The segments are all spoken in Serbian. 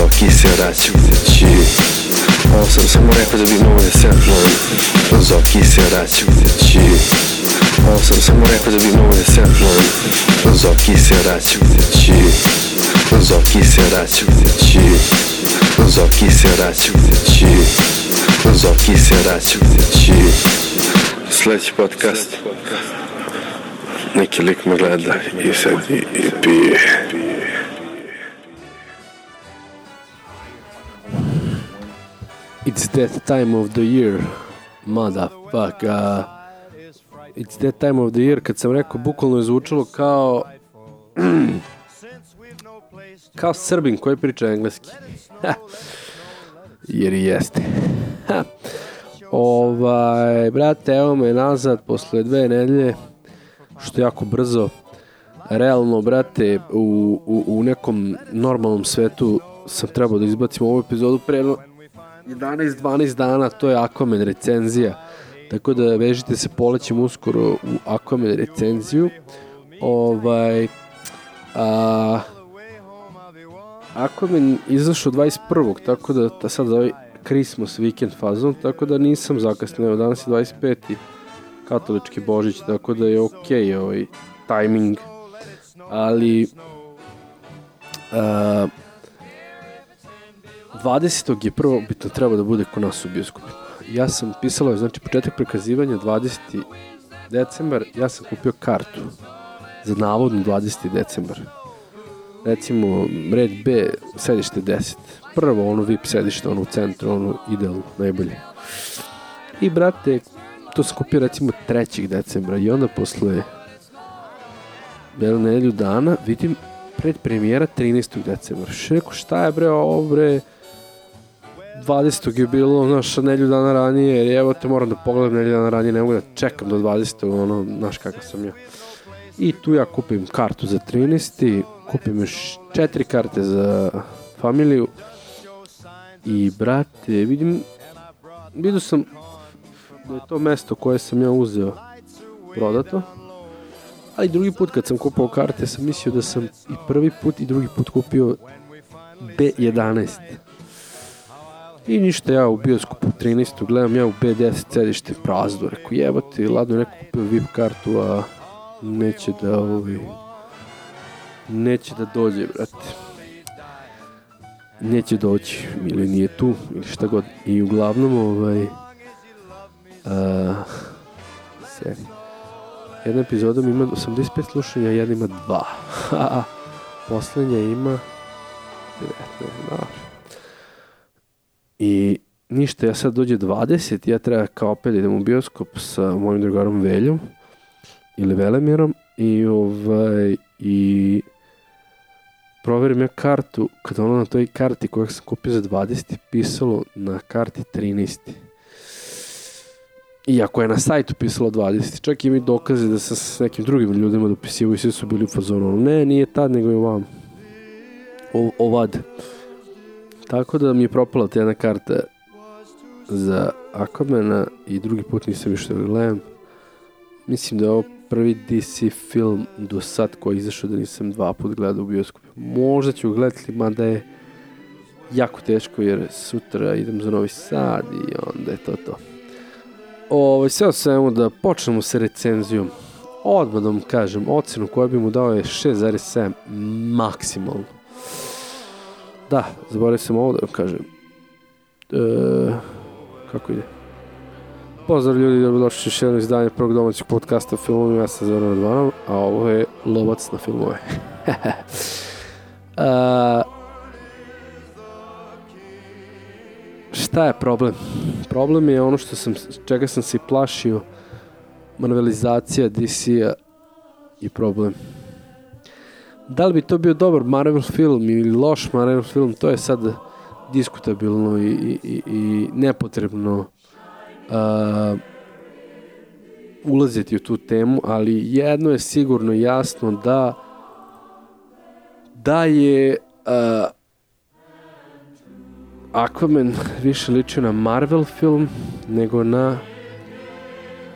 Zoki se vraćajući Ovo sam samo rekao da bi mogo da se Zoki se vraćajući Ovo sam samo rekao da bi mogo da se Zoki se vraćajući Zoki se vraćajući Zoki se vraćajući Zoki se vraćajući Sledeći podcast. Neki lik me gleda i sad i, i pije. It's that time of the year, motherfucker. It's that time of the year, kad sam rekao, bukvalno je zvučalo kao... kao srbin koji priča engleski. Jer i jeste. ovaj, brate, evo me nazad posle dve nedelje, što je jako brzo. Realno, brate, u, u, u nekom normalnom svetu sam trebao da izbacim ovu epizodu pre 11-12 dana, to je Aquaman recenzija. Tako da vežite se, polećem uskoro u Aquaman recenziju. Ovaj, a, Aquaman izašao 21. Tako da ta sad ovaj Christmas weekend fazon, tako da nisam zakasnio. Danas je 25. katolički božić, tako da je okay, ovaj timing. Ali a, 20. je prvo bitno treba da bude kod nas u bioskopima. Ja sam pisala, znači početak prikazivanja 20. decembar, ja sam kupio kartu za navodno 20. decembar. Recimo, red B, sedište 10. Prvo ono VIP sedište, ono u centru, ono idealno, najbolje. I brate, to sam kupio recimo 3. decembra i onda posle jednu nedelju dana vidim pred premijera 13. decembra. Še rekao, šta je bre ovo bre, 20. je bilo, znaš, nedelju dana ranije, jer evo te moram da pogledam nedelju dana ranije, ne mogu da čekam do 20. ono, znaš kakav sam ja. I tu ja kupim kartu za 13. Kupim još četiri karte za familiju. I, brate, vidim, vidio sam da je to mesto koje sam ja uzeo prodato. Ali drugi put kad sam kupao karte sam mislio da sam i prvi put i drugi put kupio B11. I ništa, ja u bioskopu 13. gledam ja u B10 sedište prazno. Rekao, jebate, ladno neko kupio VIP kartu, a neće da ovi neće da dođe, brate. Neće doći, ili nije tu, ili šta god. I uglavnom, ovaj, a, seri. Jedna epizoda ima 85 slušanja, jedna ima 2. A poslednja ima 19, dobro. I ništa, ja sad dođe 20, ja treba kao opet da idem u bioskop sa mojim drugarom Veljom ili Velemirom i ovaj i proverim ja kartu, kada ono na toj karti koju sam kupio za 20 pisalo na karti 13. Iako je na sajtu pisalo 20, čak i mi dokaze da sam s nekim drugim ljudima dopisivao i svi su bili u fazonu, ne, nije tad, nego je ovam. O, ovad. Tako da mi je propala ta jedna karta za Aquamana i drugi put nisam više da gledam. Mislim da je ovo prvi DC film do sad koji je izašao da nisam dva put gledao u bioskopu. Možda ću gledati, mada je jako teško jer sutra idem za Novi Sad i onda je to to. Ovo, sve o svemu da počnemo sa recenzijom. Odmah da vam kažem, ocenu koju bi mu dao je 6,7 maksimalno. Da, zaboravio sam ovo da vam kažem. E, kako ide? Pozdrav ljudi, dobrodošli još jedno izdanje prvog domaćeg podcasta o filmovima, ja sam Zoran Radvanov, a ovo je Lovac na filmove. a, šta je problem? Problem je ono što sam, čega sam se plašio, marvelizacija DC-a i problem. Da li bi to bio dobar Marvel film ili loš Marvel film, to je sad diskutabilno i, i, i, nepotrebno uh, ulaziti u tu temu, ali jedno je sigurno jasno da da je uh, Aquaman više liči na Marvel film nego na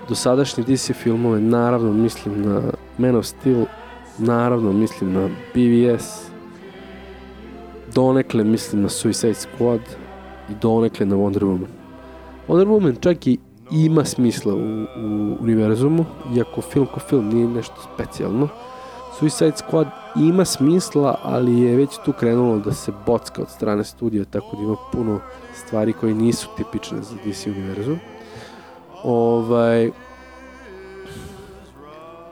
dosadašnji DC filmove, naravno mislim na Man of Steel, naravno mislim na BVS, donekle mislim na Suicide Squad i donekle na Wonder Woman. Wonder Woman čak i ima smisla u, u univerzumu, iako film ko film nije nešto specijalno. Suicide Squad ima smisla, ali je već tu krenulo da se bocka od strane studija, tako da ima puno stvari koje nisu tipične za DC univerzum. Ovaj,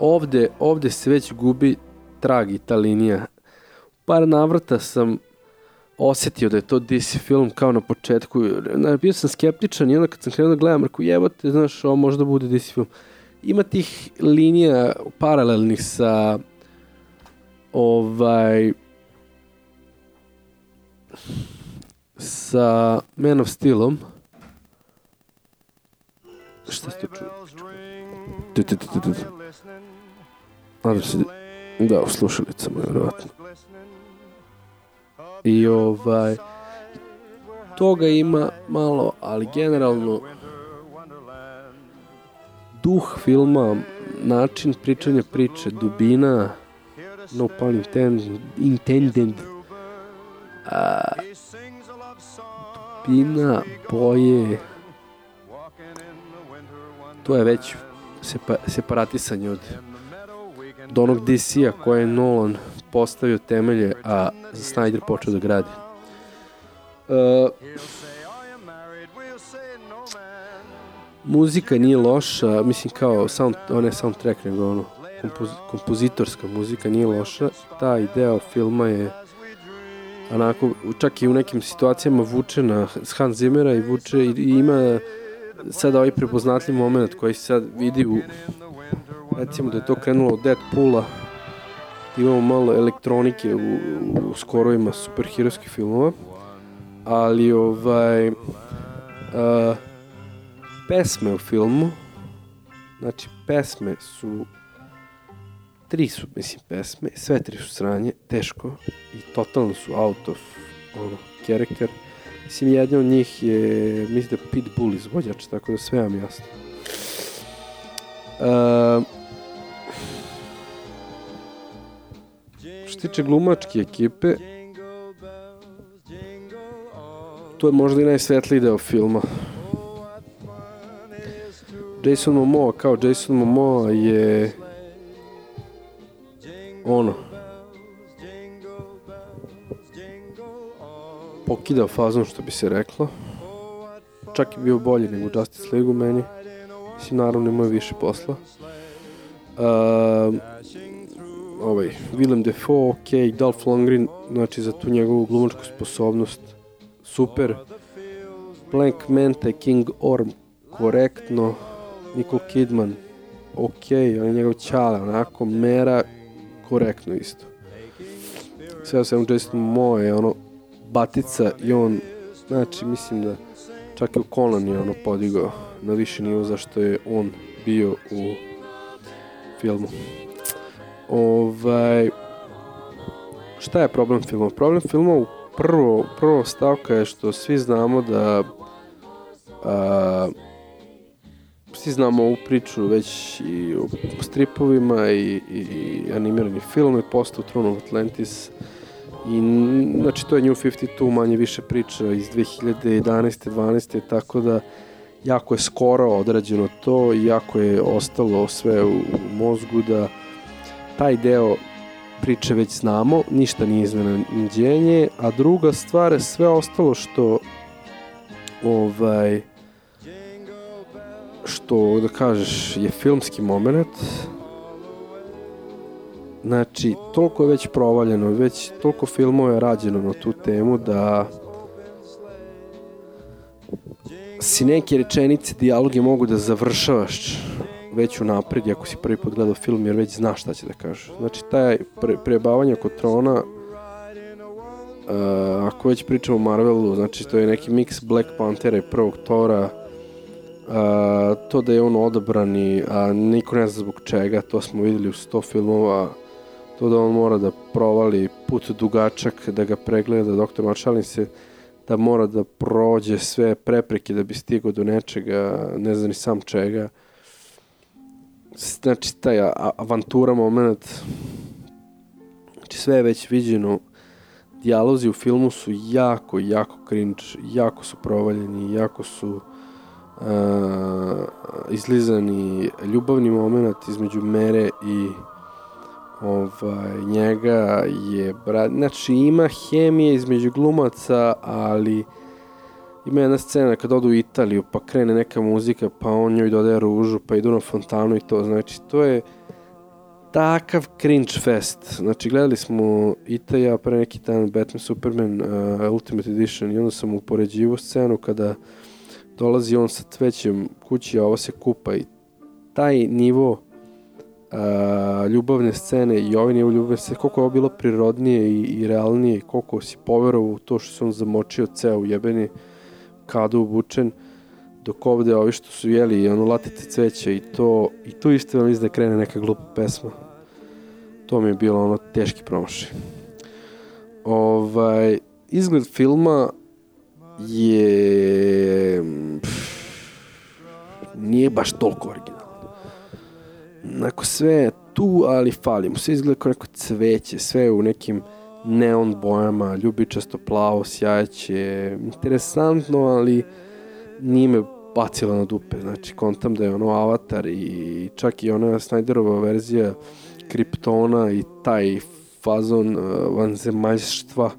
ovde, ovde se već gubi trag i ta linija. Par navrata sam osetio da je to DC film kao na početku. Bio sam skeptičan i onda kad sam krenuo da gledam, rekao jebote, znaš, ovo možda bude DC film. Ima tih linija paralelnih sa ovaj sa Man of Steelom. Šta ste čuli? Nadam se da u slušalicama, vjerovatno. I ovaj, toga ima malo, ali generalno duh filma, način pričanja priče, dubina, no pun intended, a, dubina, boje, to je već sepa, separatisanje od do onog DC-a koje je Nolan postavio temelje, a Snyder počeo da gradi. Uh, muzika nije loša, mislim kao sound, on je soundtrack, nego ono, kompoz, kompozitorska muzika nije loša. Taj deo filma je onako, čak i u nekim situacijama vuče na Hans Zimmera i vuče i, i ima sad ovaj prepoznatljiv moment koji se sad vidi u recimo da je to krenulo od Deadpoola imamo malo elektronike u, u skorovima superherojskih filmova ali ovaj uh, pesme u filmu znači pesme su tri su mislim pesme sve tri su sranje teško i totalno su out of ono, character. Mislim jedna od njih je mislim da Pitbull izvođač tako da sve vam jasno. Uh, što tiče glumačke ekipe, to je možda i najsvetliji deo filma. Jason Momoa kao Jason Momoa je ono pokidao fazon što bi se reklo. Čak je bio bolji nego Justice League u meni. Mislim naravno imao više posla. Uh, ovaj, Willem Dafoe, ok, Dolph Lundgren, znači za tu njegovu glumačku sposobnost, super. Blank Manta, King Orm, korektno. Nicole Kidman, ok, on je njegov ćale, onako, mera, korektno isto. Sve sam Jason je ono, batica i on, znači, mislim da čak i u Conan je ono podigao na više nivo zašto je on bio u filmu. Ovaj, šta je problem filma? Problem filma u prvo, prvo stavka je što svi znamo da a, svi znamo ovu priču već i o stripovima i, i, i animirani film i posto Throne of Atlantis i znači to je New 52 manje više priča iz 2011. 12. tako da jako je skoro odrađeno to i jako je ostalo sve u, u mozgu da taj deo priče već znamo, ništa nije iznenađenje, a druga stvar je sve ostalo što ovaj što da kažeš je filmski moment znači toliko je već provaljeno već toliko filmova je rađeno na tu temu da si neke rečenice, dijaloge mogu da završavaš već u napred, ako si prvi put gledao film, jer već znaš šta će da kaže. Znači, taj pre, prebavanje oko trona, uh, ako već pričamo o Marvelu, znači to je neki mix Black Panthera i prvog Tora, uh, to da je on odabrani, a niko ne zna zbog čega, to smo videli u 100 filmova, to da on mora da provali put dugačak, da ga pregleda, doktor Maršalin se da mora da prođe sve prepreke da bi stigao do nečega, ne zna ni sam čega znači taj avantura moment znači sve je već viđeno dijalozi u filmu su jako, jako cringe, jako su provaljeni, jako su uh, izlizani. Ljubavni moment između Mere i ovaj, njega je brat, znači ima hemije između glumaca, ali ima jedna scena kad odu u Italiju pa krene neka muzika pa on njoj dodaje ružu pa idu na fontanu i to, znači to je takav cringe fest. Znači, gledali smo Ita ja pre neki dan Batman Superman uh, Ultimate Edition i onda sam upoređivo scenu kada dolazi on sa cvećem kući, a ovo se kupa i taj nivo uh, ljubavne scene i ovaj nivo ljubavne scene, koliko je ovo bilo prirodnije i, i realnije, koliko si poverovao u to što se on zamočio ceo jebeni kadu obučen, dok ovde ovi što su jeli ono latice cveća i to i tu isto vam izda krene neka glupa pesma. To mi je bilo ono teški promašaj. Ovaj izgled filma je pff, nije baš toliko originalno. Nako sve je tu, ali fali mu. Sve izgleda kao neko cveće, sve u nekim neon bojama, ljubičasto plavo, sjajeće, interesantno, ali nije me bacila na dupe. Znači, kontam da je ono Avatar i čak i ona Snyderova verzija Kryptona i taj fazon uh, vanzemaljstva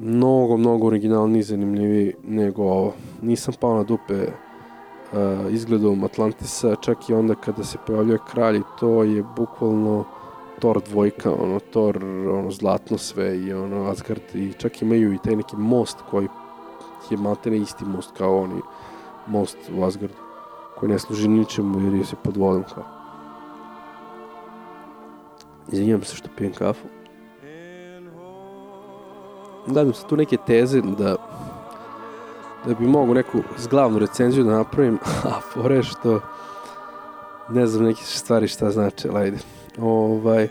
mnogo, mnogo originalniji i zanimljiviji nego ovo. Nisam pao na dupe uh, izgledom Atlantisa, čak i onda kada se pojavljuje kralj, to je bukvalno Thor dvojka, ono, Thor, ono, zlatno sve i ono, Asgard i čak imaju i taj neki most koji je maltene isti most kao oni most u Asgardu koji ne služi ničemu jer je se pod vodom kao. Izvinjam se što pijem kafu. Gledam se tu neke teze da da bi mogu neku zglavnu recenziju da napravim, a fore što ne znam neke stvari šta znači, ali ajde. Ovaj,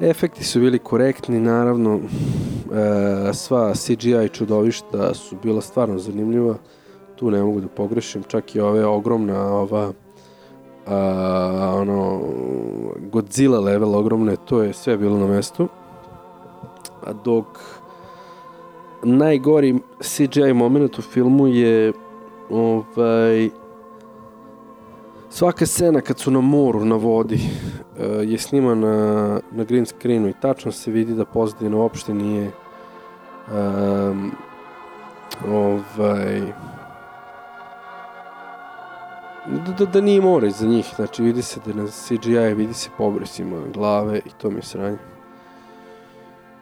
efekti su bili korektni, naravno, e, sva CGI čudovišta su bila stvarno zanimljiva, tu ne mogu da pogrešim, čak i ove ogromna, ova, a, ono, Godzilla level ogromne, to je sve bilo na mestu. A dok najgori CGI moment u filmu je ovaj svaka scena kad su na moru, na vodi uh, je snimana na green screenu i tačno se vidi da pozadina uopšte nije um, ovaj da, da, da nije more za njih, znači vidi se da na CGI vidi se pobresima glave i to mi je sranje.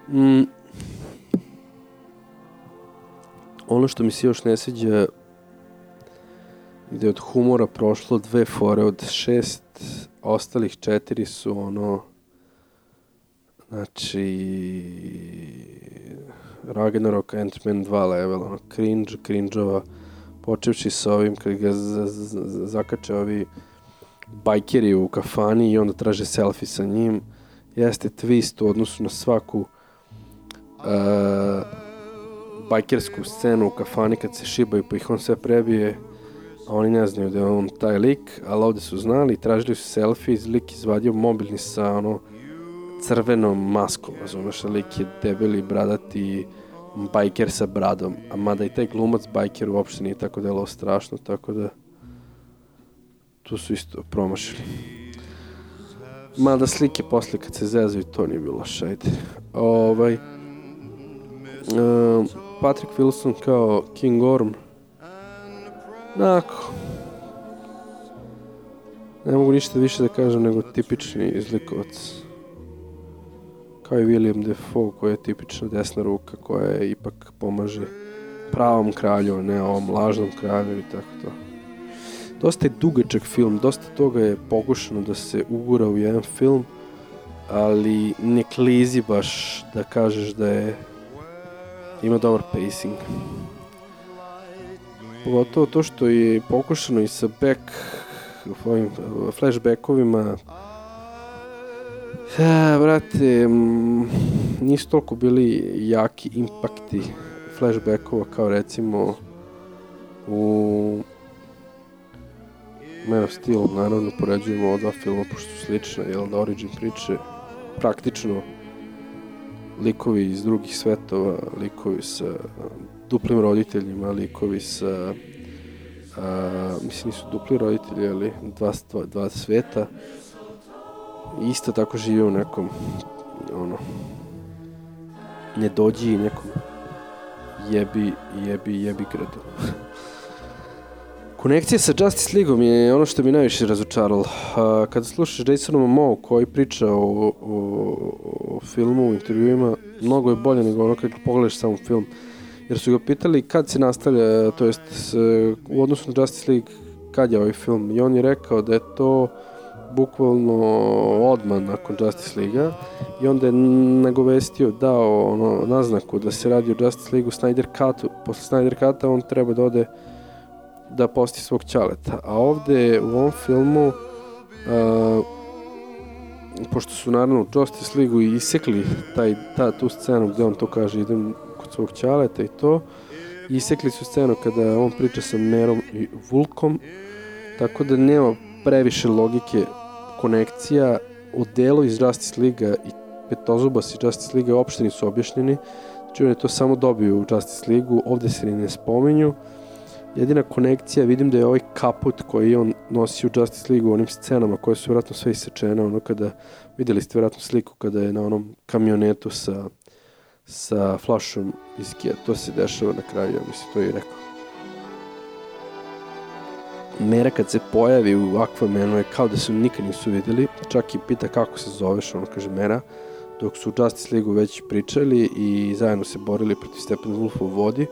Mm. Ono što mi se još ne sviđa gde od humora prošlo dve fore od šest, ostalih četiri su ono znači Ragnarok Ant-Man 2 level, ono cringe, cringe-ova počevši sa ovim kad ga zakače ovi bajkeri u kafani i onda traže selfie sa njim. Jeste twist u odnosu na svaku uh, bajkersku scenu u kafani kad se šibaju pa ih on sve prebije oni ne znaju da je on taj lik ali ovde su znali tražili su selfie lik izvadio mobilni sa ono crvenom maskom razumeš lik je debeli bradati bajker sa bradom, a mada i taj glumac bajker uopšte nije tako delo strašno, tako da tu su isto promašili. Mada slike posle kad se zezaju, to nije bilo šajde. Ovaj, um, Patrick Wilson kao King Orm, Nako. Ne mogu ništa više da kažem nego tipični izlikovac kao i William Defoe koji je tipična desna ruka koja je ipak pomaže pravom kralju, ne ovom lažnom kralju i tako to. Dosta je dugačak film, dosta toga je pokušano da se ugura u jedan film, ali ne klizi baš da kažeš da je ima dobar pacing. Pogotovo to što je pokušano i sa back ovim flashbackovima. Ja, brate, nisu toliko bili jaki impakti flashbackova kao recimo u Man of Steel, naravno poređujemo ova dva filma pošto su slične, jel da origin priče praktično likovi iz drugih svetova, likovi sa duplim roditeljima, likovi sa a, mislim nisu dupli roditelji, ali dva, dva, dva sveta isto tako žive u nekom ono ne dođi nekom jebi, jebi, jebi gradu. Konekcija sa Justice Leagueom je ono što mi najviše razočaralo. Kada slušaš Jasona Momoa koji priča o, o, o filmu, u intervjuima, mnogo je bolje nego ono kad pogledaš sam film. Jer su ga pitali kad se nastavlja, to jest u odnosu na Justice League, kad je ovaj film. I on je rekao da je to bukvalno odmah nakon Justice League-a i onda je nagovestio, dao ono, naznaku da se radi o Justice League-u Snyder Cut-u. Posle Snyder Cut-a on treba da ode da posti svog ćaleta. A ovde u ovom filmu uh, pošto su naravno u Justice League-u isekli taj, ta, tu scenu gde on to kaže idem kod svog ćaleta i to isekli su scenu kada on priča sa Merom i Vulkom tako da nema previše logike konekcija. U delu iz Justice Liga i Petozubas i Justice Liga uopšte nisu objašnjeni. Znači on je to samo dobio u Justice Ligu ovde se ni ne spominju jedina konekcija, vidim da je ovaj kaput koji on nosi u Justice League u onim scenama koje su vjerojatno sve isečene, ono kada, videli ste vjerojatno sliku kada je na onom kamionetu sa, sa flašom viskija, to se dešava na kraju, ja mislim, to je i rekao. Mera kad se pojavi u Aquamanu je kao da se nikad nisu videli, čak i pita kako se zoveš, ono kaže Mera, dok su u Justice League već pričali i zajedno se borili protiv Steppenwolfa u vodi,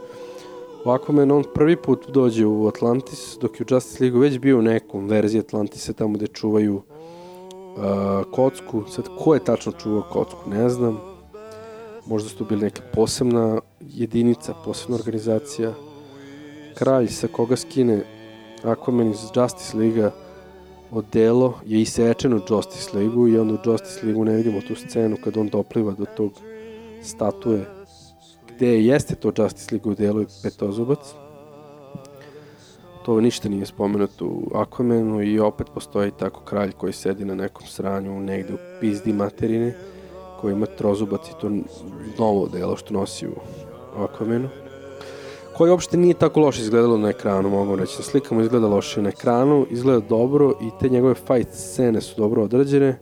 Men on prvi put dođe u Atlantis, dok je u Justice League već bio u nekom verziji Atlantisa tamo gde čuvaju uh, kocku. Sad, ko je tačno čuvao kocku, ne znam. Možda su to bili neka posebna jedinica, posebna organizacija. Kralj sa koga skine Aquaman iz Justice League-a odelo je isečen u Justice League-u i onda u Justice League-u ne vidimo tu scenu kad on dopliva do tog statue gde jeste to Justice League u delu petozubac. To ništa nije spomenuto u Aquamanu i opet postoji tako kralj koji sedi na nekom sranju negde u pizdi materine koji ima trozubac i to novo delo što nosi u Aquamanu koji uopšte nije tako loše izgledalo na ekranu, mogu reći. Na slikama izgleda loše na ekranu, izgleda dobro i te njegove fight scene su dobro odrađene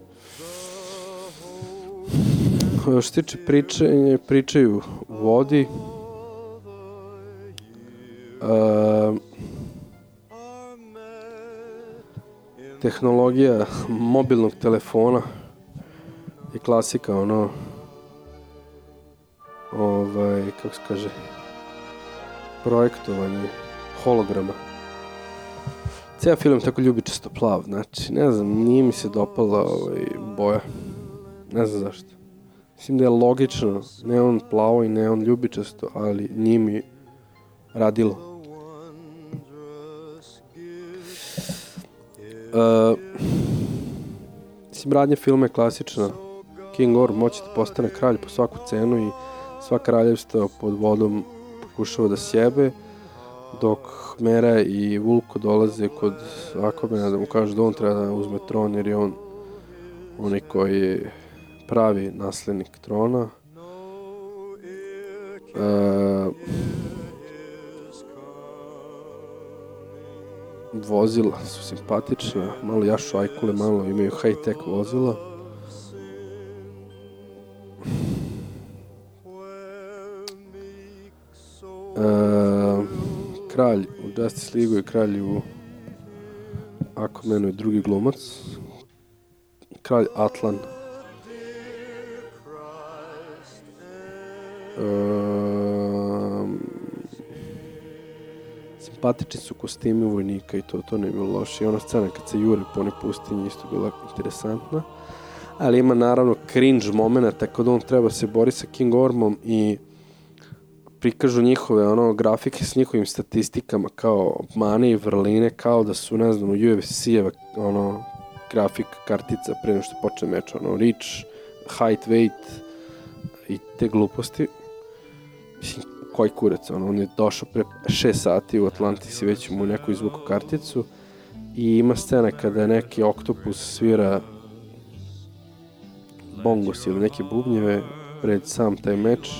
što se tiče priče, pričaju vodi. Uh, tehnologija mobilnog telefona je klasika, ono, ovaj, kako se kaže, projektovanje holograma. Cijel film tako ljubičasto plav, znači, ne znam, nije mi se dopala ovaj, boja. Ne znam zašto. Mislim da je logično, ne on plavo i ne on ljubičasto, ali njimi radilo. Uh, mislim, radnje filma je klasična. King Or moći da postane kralj po svaku cenu i sva kraljevstva pod vodom pokušava da sjebe, dok Mera i Vulko dolaze kod Aquamena da mu kažu da on treba da uzme tron jer je on onaj koji je pravi naslednik trona. E, vozila su simpatična, malo jašu ajkule, malo imaju high-tech vozila. E, kralj u Justice League i kralj u Aquamanu je drugi glumac. Kralj Atlan simpatični su kostimi vojnika i to, to ne bilo loše. I ona scena kad se jure po one pustinji isto bila interesantna. Ali ima naravno cringe momenta kad on treba se bori sa King Ormom i prikažu njihove ono grafike s njihovim statistikama kao mane i vrline kao da su ne znam UFC-eva ono grafik kartica pre nego što počne meč ono reach, height, weight i te gluposti mislim, koji kurac, on, on je došao pre 6 sati u Atlantis i već mu neko izvuku karticu i ima scena kada neki oktopus svira bongos ili neke bubnjeve pred sam taj meč.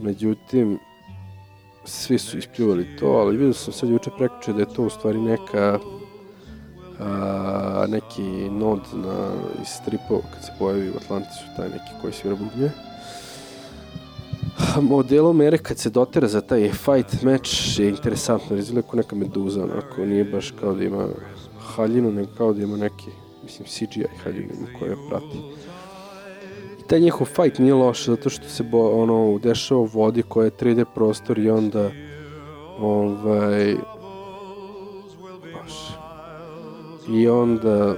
Međutim, svi su ispljuvali to, ali vidio sam sad juče preključe da je to u stvari neka a, neki nod na, iz stripova kad se pojavi u Atlantisu, taj neki koji svira bubnje. Modelo mere kad se dotera za taj fight meč je interesantno, izgleda kao neka meduza, onako, nije baš kao da ima haljinu, nego kao da ima neki, mislim, CGI haljinu koja prati. I taj njihov fight nije loš, zato što se bo, ono, dešava u vodi koja je 3D prostor i onda ovaj baš i onda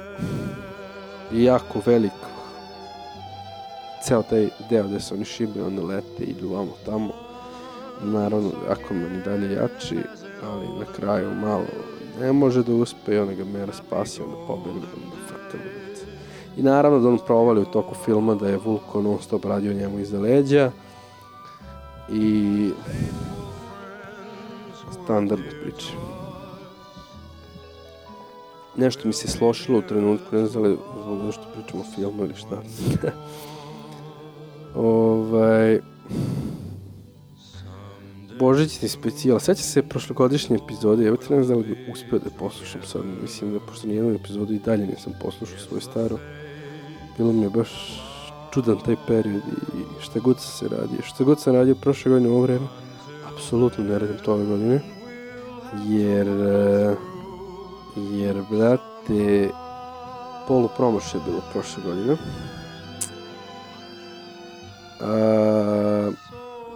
jako velik ceo taj deo gde se oni šibaju, onda lete, idu vamo tamo. Naravno, Aquaman i dalje jači, ali na kraju malo ne može da uspe i onda ga mera spasi, onda pobegne, onda frka I naravno da on provali u toku filma da je Vulko non stop radio njemu iza leđa i standardne priče. Nešto mi se slošilo u trenutku, ne znam da li zbog zašto pričamo o filmu ili šta. ovaj... Božićni specijal. Sveća se prošlogodišnje epizode, ja ne znam da bi uspio da poslušam sad. Mislim da pošto nijednu epizodu i dalje nisam poslušao svoju staru. Bilo mi je baš čudan taj period i šta god se radi. Šta god sam radio prošle godine u ovo vreme, apsolutno ne radim to ove godine. Jer, jer, brate, polu promoše je bilo prošle godine. A,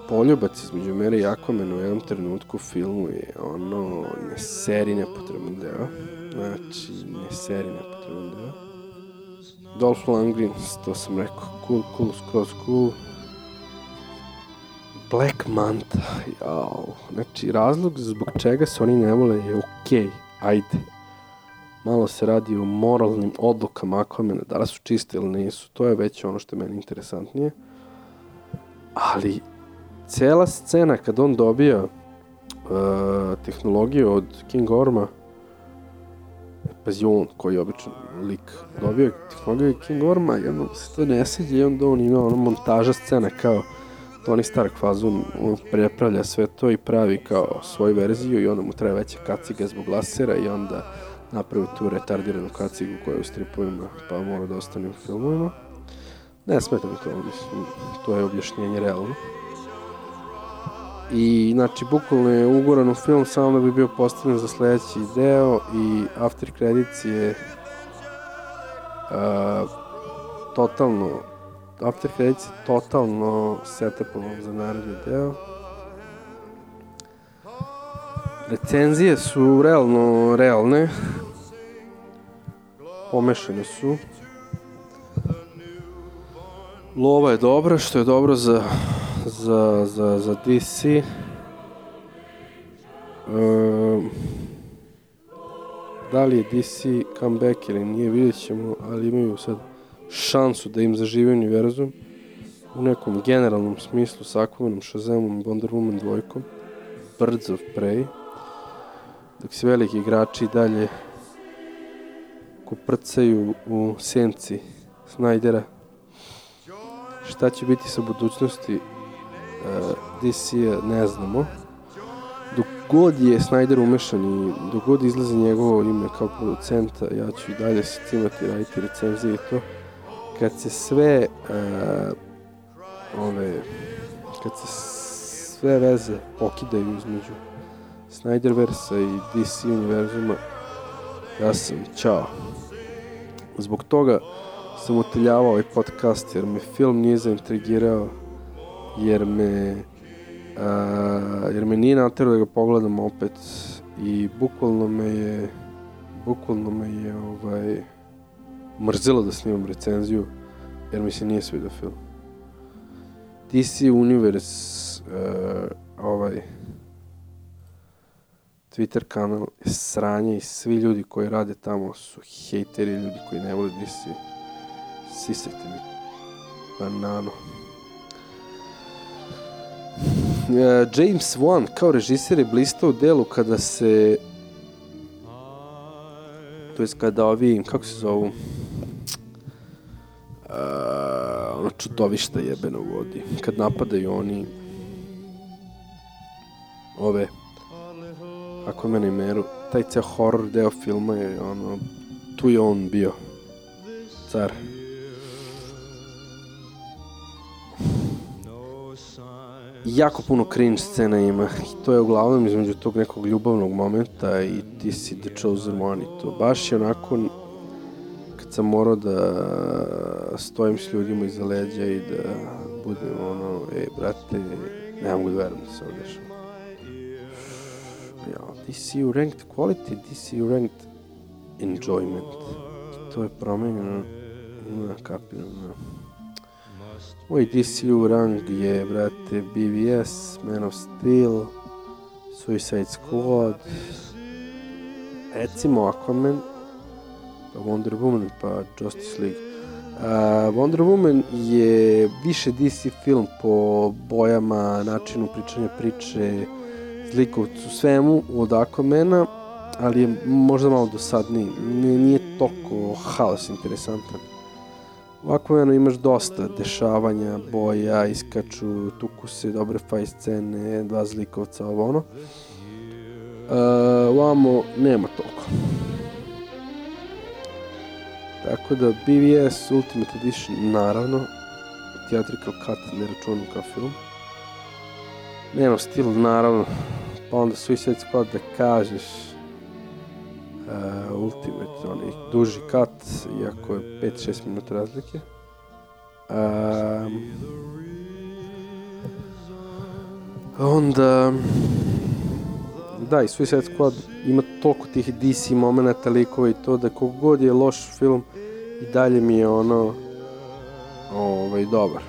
poljubac između mene i Aquamena u jednom trenutku filmu je ono ne seri nepotreban deo. Znači, ne seri nepotreban deo. Dolph Lundgren, to sam rekao, cool, cool, skroz cool. Black Manta, jao. Znači, razlog zbog čega se oni ne vole je okej, okay, ajde. Malo se radi o moralnim odlukama Aquamena, da li su čiste ili nisu, to je već ono što je meni interesantnije. Ali, cela scena kad on dobija uh, tehnologiju od King Orma, pazi on koji je običan lik dobio tehnologiju King Orma i onda se to ne sviđa i onda on ima ono montaža scena kao Tony Stark fazun, on prepravlja sve to i pravi kao svoju verziju i onda mu treba veća kaciga zbog lasera i onda napravi tu retardiranu kacigu koja je u stripovima pa mora da ostane u filmovima. Ne smeta mi to, mislim, to je objašnjenje realno. I, znači, bukvalno je ugoran u film samo da bi bio postavljen za sledeći deo i After Credits je uh, totalno After Credits je totalno setupovan za naredni deo. Recenzije su realno realne. Pomešane su. Lova je dobra, što je dobro za, za, za, za DC. E, da li je DC comeback ili nije, vidjet ćemo, ali imaju sad šansu da im zažive univerzum u nekom generalnom smislu sa Aquamanom, Shazamom, Wonder Woman dvojkom, Birds of Prey, dok se veliki igrači dalje kuprcaju u senci Snydera. Šta će biti sa budućnosti uh, DC-a ne znamo. Dok god je Snyder umešan i dok god izlazi njegovo ime kao producenta, ja ću i dalje se cimati, raditi recenzije i to kad se sve uh, ove kad se sve veze pokidaju između Snyderversa i DC univerzuma ja sam čao zbog toga sam uteljavao ovaj podcast jer me film nije zaintrigirao jer me uh, jer me nije naterao da ga pogledam opet i bukvalno me je bukvalno me je ovaj mrzelo da snimam recenziju, jer mi se nije svidio film. DC Universe, uh, ovaj, Twitter kanal je sranje i svi ljudi koji rade tamo su hejteri, ljudi koji ne vole DC. Sisajte mi banano. Uh, James Wan kao režiser je blistao u delu kada se to je kada ovi, kako se zovu, čudovišta jebeno vodi. Kad napadaju oni ove ako mene i meru, taj ceo horror deo filma je ono, tu je on bio, car. Jako puno cringe scena ima i to je uglavnom između tog nekog ljubavnog momenta i ti si the chosen one i to baš je onako kad sam morao da stojim s ljudima iza leđa i da budem ono, ej brate, ne mogu da verujem da se ovo. Ja, DCU ranked quality, DCU ranked enjoyment. To je promenjeno na kapinu, na Moj DCU rang je, brate, BVS, Man of Steel, Suicide Squad, recimo Aquaman, pa Wonder Woman, pa Justice League. Uh, Wonder Woman je više DC film po bojama, načinu pričanja priče, zlikovcu, svemu od Aquamana, ali je možda malo dosadniji. Nije, toliko haos interesantan. Ovako jedno imaš dosta dešavanja, boja, iskaču, tuku se, dobre faj scene, dva zlikovca, ovo ono. Uh, ovamo nema toliko. Tako da BVS Ultimate Edition naravno, Theatrical Cut ne računam kao film. Nema stil naravno, pa onda Suicide Squad da kažeš, uh, Ultimate, onaj duži kat, iako je 5-6 minuta razlike. Um, onda da, i Suicide Squad ima toliko tih DC momenta, likova i to da kogod je loš film i dalje mi je ono ovaj, dobar.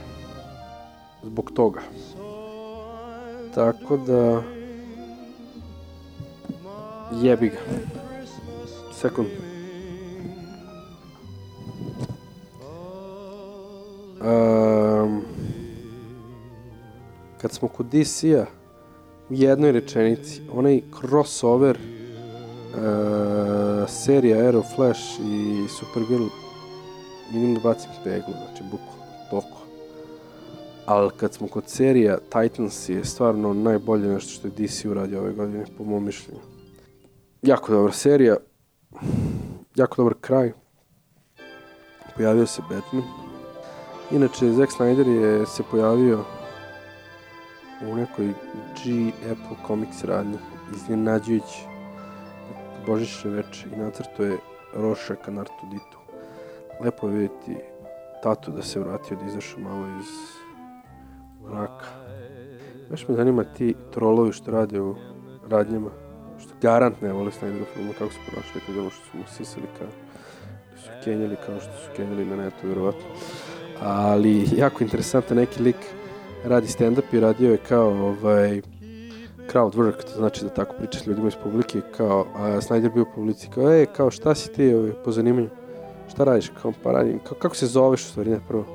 Zbog toga. Tako da jebi ga sekund. Um, kad smo kod DC-a, u jednoj rečenici, onaj crossover uh, serija Arrow Flash i Supergirl vidim da bacim peglu, znači bukvalno, toliko. Ali kad smo kod serija, Titans je stvarno najbolje nešto što je DC uradio ove godine, po mom mišljenju. Jako dobra serija, jako dobar kraj. Pojavio se Batman. Inače, Zack Snyder je se pojavio u nekoj G Apple Comics radnji, iznenađujući Božićne veče i nacrto je Rošaka na Artuditu. Lepo je vidjeti tatu da se vratio, da izašao malo iz mraka. Baš me zanima ti trolovi što rade u radnjama što garant ne vole Snyderu filmu, kako su ponašali kad ono što su mu sisali kao, da su kenjali kao što su kenjali na netu, vjerovatno. Ali jako interesantan neki lik radi stand-up i radio je kao ovaj, crowd work, to znači da tako priča s ljudima iz publike, kao, a Snyder bio u publici, kao, e, kao, šta si ti ovaj, po zanimanju? Šta radiš? Kao, pa radim, kao, kako se zoveš u stvari, ne, prvo,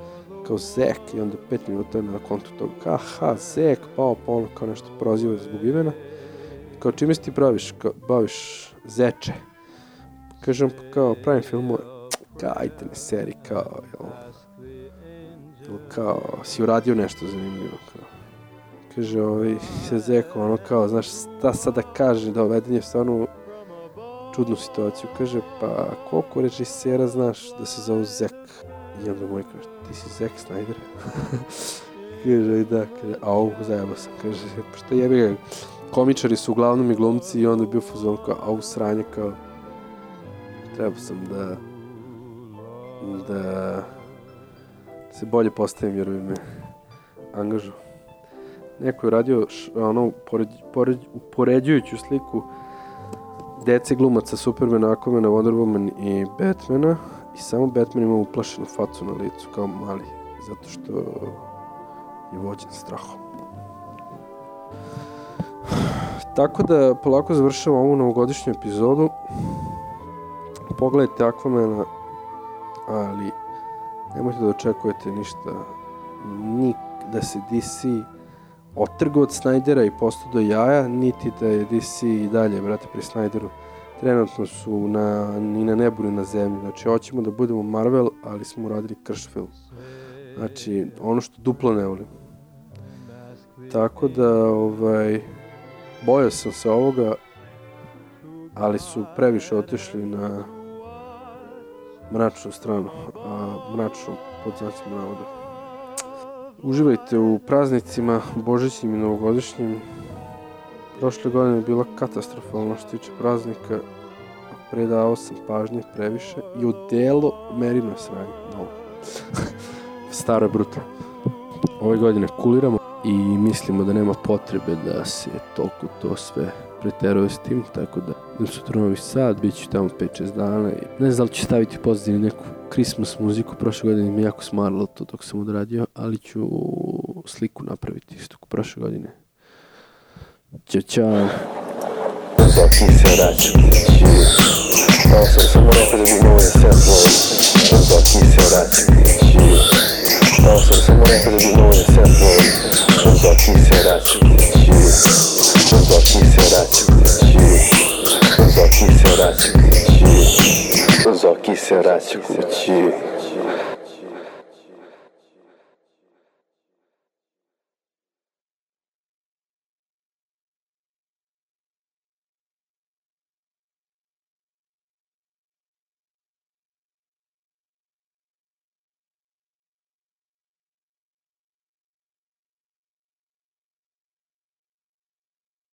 kao Zek i onda pet minuta na kontu toga, aha, Zek, pao, pa ono, kao nešto proziva zbog imena kao čime se ti baviš, kao, baviš zeče. Kažem, pa kao, pravim filmove. Kao, ajte ne seri, kao, jel, jel, kao, si uradio nešto zanimljivo, kao. Kaže, ovaj, se zeko, ono, kao, znaš, šta sada kaže, da oveden je stvarno čudnu situaciju. Kaže, pa koliko režisera znaš da se zovu Zek? I onda moj kaže, ti si Zek Snyder? kaže, da, kaže, au, zajeba sam. Kaže, pa šta jebi ga, komičari su uglavnom i glumci i onda je bio fuzon kao, a u sranje kao, treba sam da da se bolje postavim jer bi me angažu. Neko je radio š, ono, pored, pored, upoređujuću sliku dece glumaca Supermana, Aquamana, Wonder Woman i Batmana i samo Batman ima uplašenu facu na licu kao mali zato što je vođen strahom. Tako da polako završavamo ovu novogodišnju epizodu. Pogledajte Aquamana, ali nemojte da očekujete ništa ni da se DC otrgo od Snydera i postao do jaja, niti da je DC i dalje, brate, pri Snyderu. Trenutno su na, ni na nebu ni na zemlji. Znači, hoćemo da budemo Marvel, ali smo uradili krš film. Znači, ono što duplo ne volim. Tako da, ovaj, bojao sam se ovoga, ali su previše otišli na mračnu stranu, a mračnu pod znacima navoda. Uživajte u praznicima, božićnim i novogodišnjim. Prošle godine je bila katastrofalna što tiče praznika. Predao sam pažnje previše i u delu merino sranje. Novo. Staro je brutalno. Ove godine kuliramo i mislimo da nema potrebe da se toliko to sve preteruje s tim, tako da idem sutra u Novi Sad, bit ću tamo 5-6 dana i ne znam da li ću staviti pozadini neku Christmas muziku, prošle godine mi jako smaralo to dok sam odradio, ali ću sliku napraviti isto kao prošle godine. Ćao, čao. Zoki se račun Kao sam samo rekao da bi mogo da se upload Zoki se račun Kao sam samo rekao da bi mogo da se upload Zoki se račun Zoki se račun Zoki se račun Zoki se račun